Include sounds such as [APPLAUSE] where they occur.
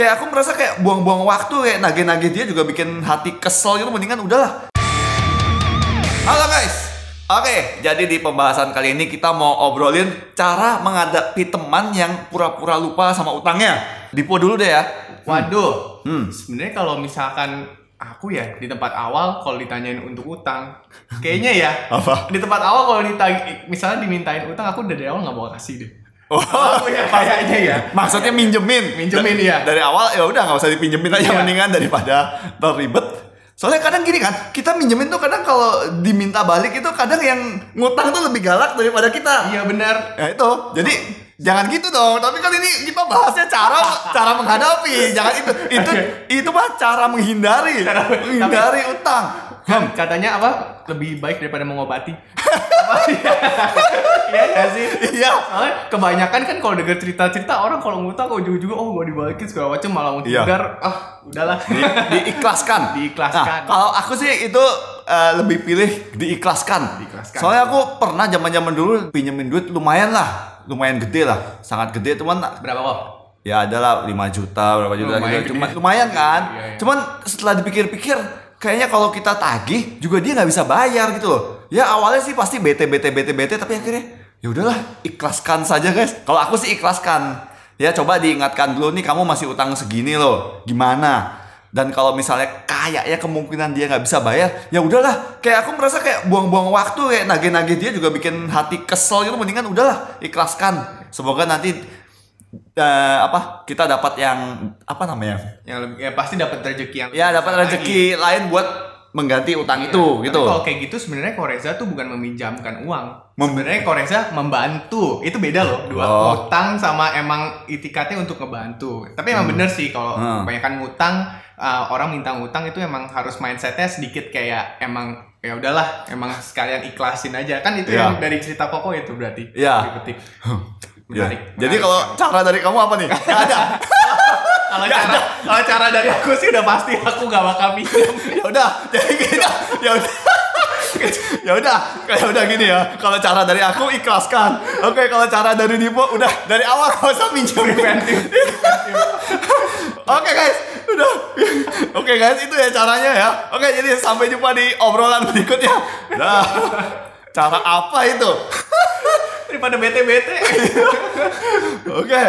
kayak aku merasa kayak buang-buang waktu kayak nagih-nagih dia juga bikin hati kesel gitu mendingan udahlah halo guys Oke, jadi di pembahasan kali ini kita mau obrolin cara menghadapi teman yang pura-pura lupa sama utangnya. Dipo dulu deh ya. Waduh, Hmm. sebenarnya kalau misalkan aku ya di tempat awal kalau ditanyain untuk utang, kayaknya ya Apa? di tempat awal kalau ditanya misalnya dimintain utang aku dari awal nggak mau kasih deh. Oh, Aku ya kayaknya ya. maksudnya minjemin. Minjemin, iya. Dari awal ya udah nggak usah dipinjemin aja Iya. mendingan daripada terlibat. Soalnya kadang gini kan, kita minjemin tuh kadang kalau diminta balik itu kadang yang ngutang tuh lebih galak daripada kita. Iya benar. Ya itu. Jadi jangan gitu dong. Tapi kan ini kita bahasnya cara cara menghadapi. Jangan itu itu itu mah cara menghindari. Cara- menghindari utang. Kan katanya apa? Lebih baik daripada mengobati. [LAUGHS] Iya nggak sih? Iya. Soalnya kebanyakan kan kalau denger cerita-cerita orang kalau ngutang ujung-ujungnya oh gak dibalikin segala macam malah mau Iya. ah udahlah Di, diikhlaskan. [LAUGHS] Diikhlaskan. Nah, kalau aku sih itu eh, lebih pilih diikhlaskan. Diikhlaskan. Soalnya aku pernah zaman-zaman dulu pinjemin duit lumayan lah, lumayan gede lah, sangat gede teman. berapa kok? Ya adalah 5 juta, berapa juta Lumayan gitu. Cuma lumayan kan. Iya, iya. Cuman setelah dipikir-pikir kayaknya kalau kita tagih juga dia nggak bisa bayar gitu loh. Ya awalnya sih pasti bete bete bete bete tapi akhirnya ya udahlah ikhlaskan saja guys. Kalau aku sih ikhlaskan. Ya coba diingatkan dulu nih kamu masih utang segini loh. Gimana? Dan kalau misalnya kayaknya kemungkinan dia nggak bisa bayar, ya udahlah. Kayak aku merasa kayak buang-buang waktu kayak nagih-nagih dia juga bikin hati kesel gitu. Mendingan udahlah ikhlaskan. Semoga nanti eh, apa kita dapat yang apa namanya? Yang lebih ya pasti dapat rezeki yang Ya dapat lagi. rezeki lain buat mengganti utang itu Tapi gitu. Kalau kayak gitu sebenarnya Koreza tuh bukan meminjamkan uang. Mem- sebenarnya Koreza membantu. Itu beda loh. Dua Oh. utang sama emang itikatnya untuk ngebantu. Tapi emang bener sih kalau Hmm. kebanyakan ngutang uh, orang minta ngutang itu emang harus mindsetnya sedikit kayak emang ya udahlah emang sekalian ikhlasin aja kan itu Iya. yang dari cerita Koko itu berarti Iya. dipetik [LAUGHS] Ya. Menarik, Jadi kalau cara dari kamu apa nih? [LAUGHS] Ada. Kalau cara kalau cara dari aku sih udah pasti aku gak bakal pinjam [LAUGHS] ya udah, jadi gini. Ya udah. ya udah, kayak udah gini ya. Kalau cara dari aku ikhlaskan. Oke, kalau cara dari Dipo udah dari awal gak usah pinjam. preventif Oke guys, udah. Oke guys, itu ya caranya ya. Oke, jadi sampai jumpa di obrolan berikutnya. Dah. Cara apa itu? daripada bete-bete Oke.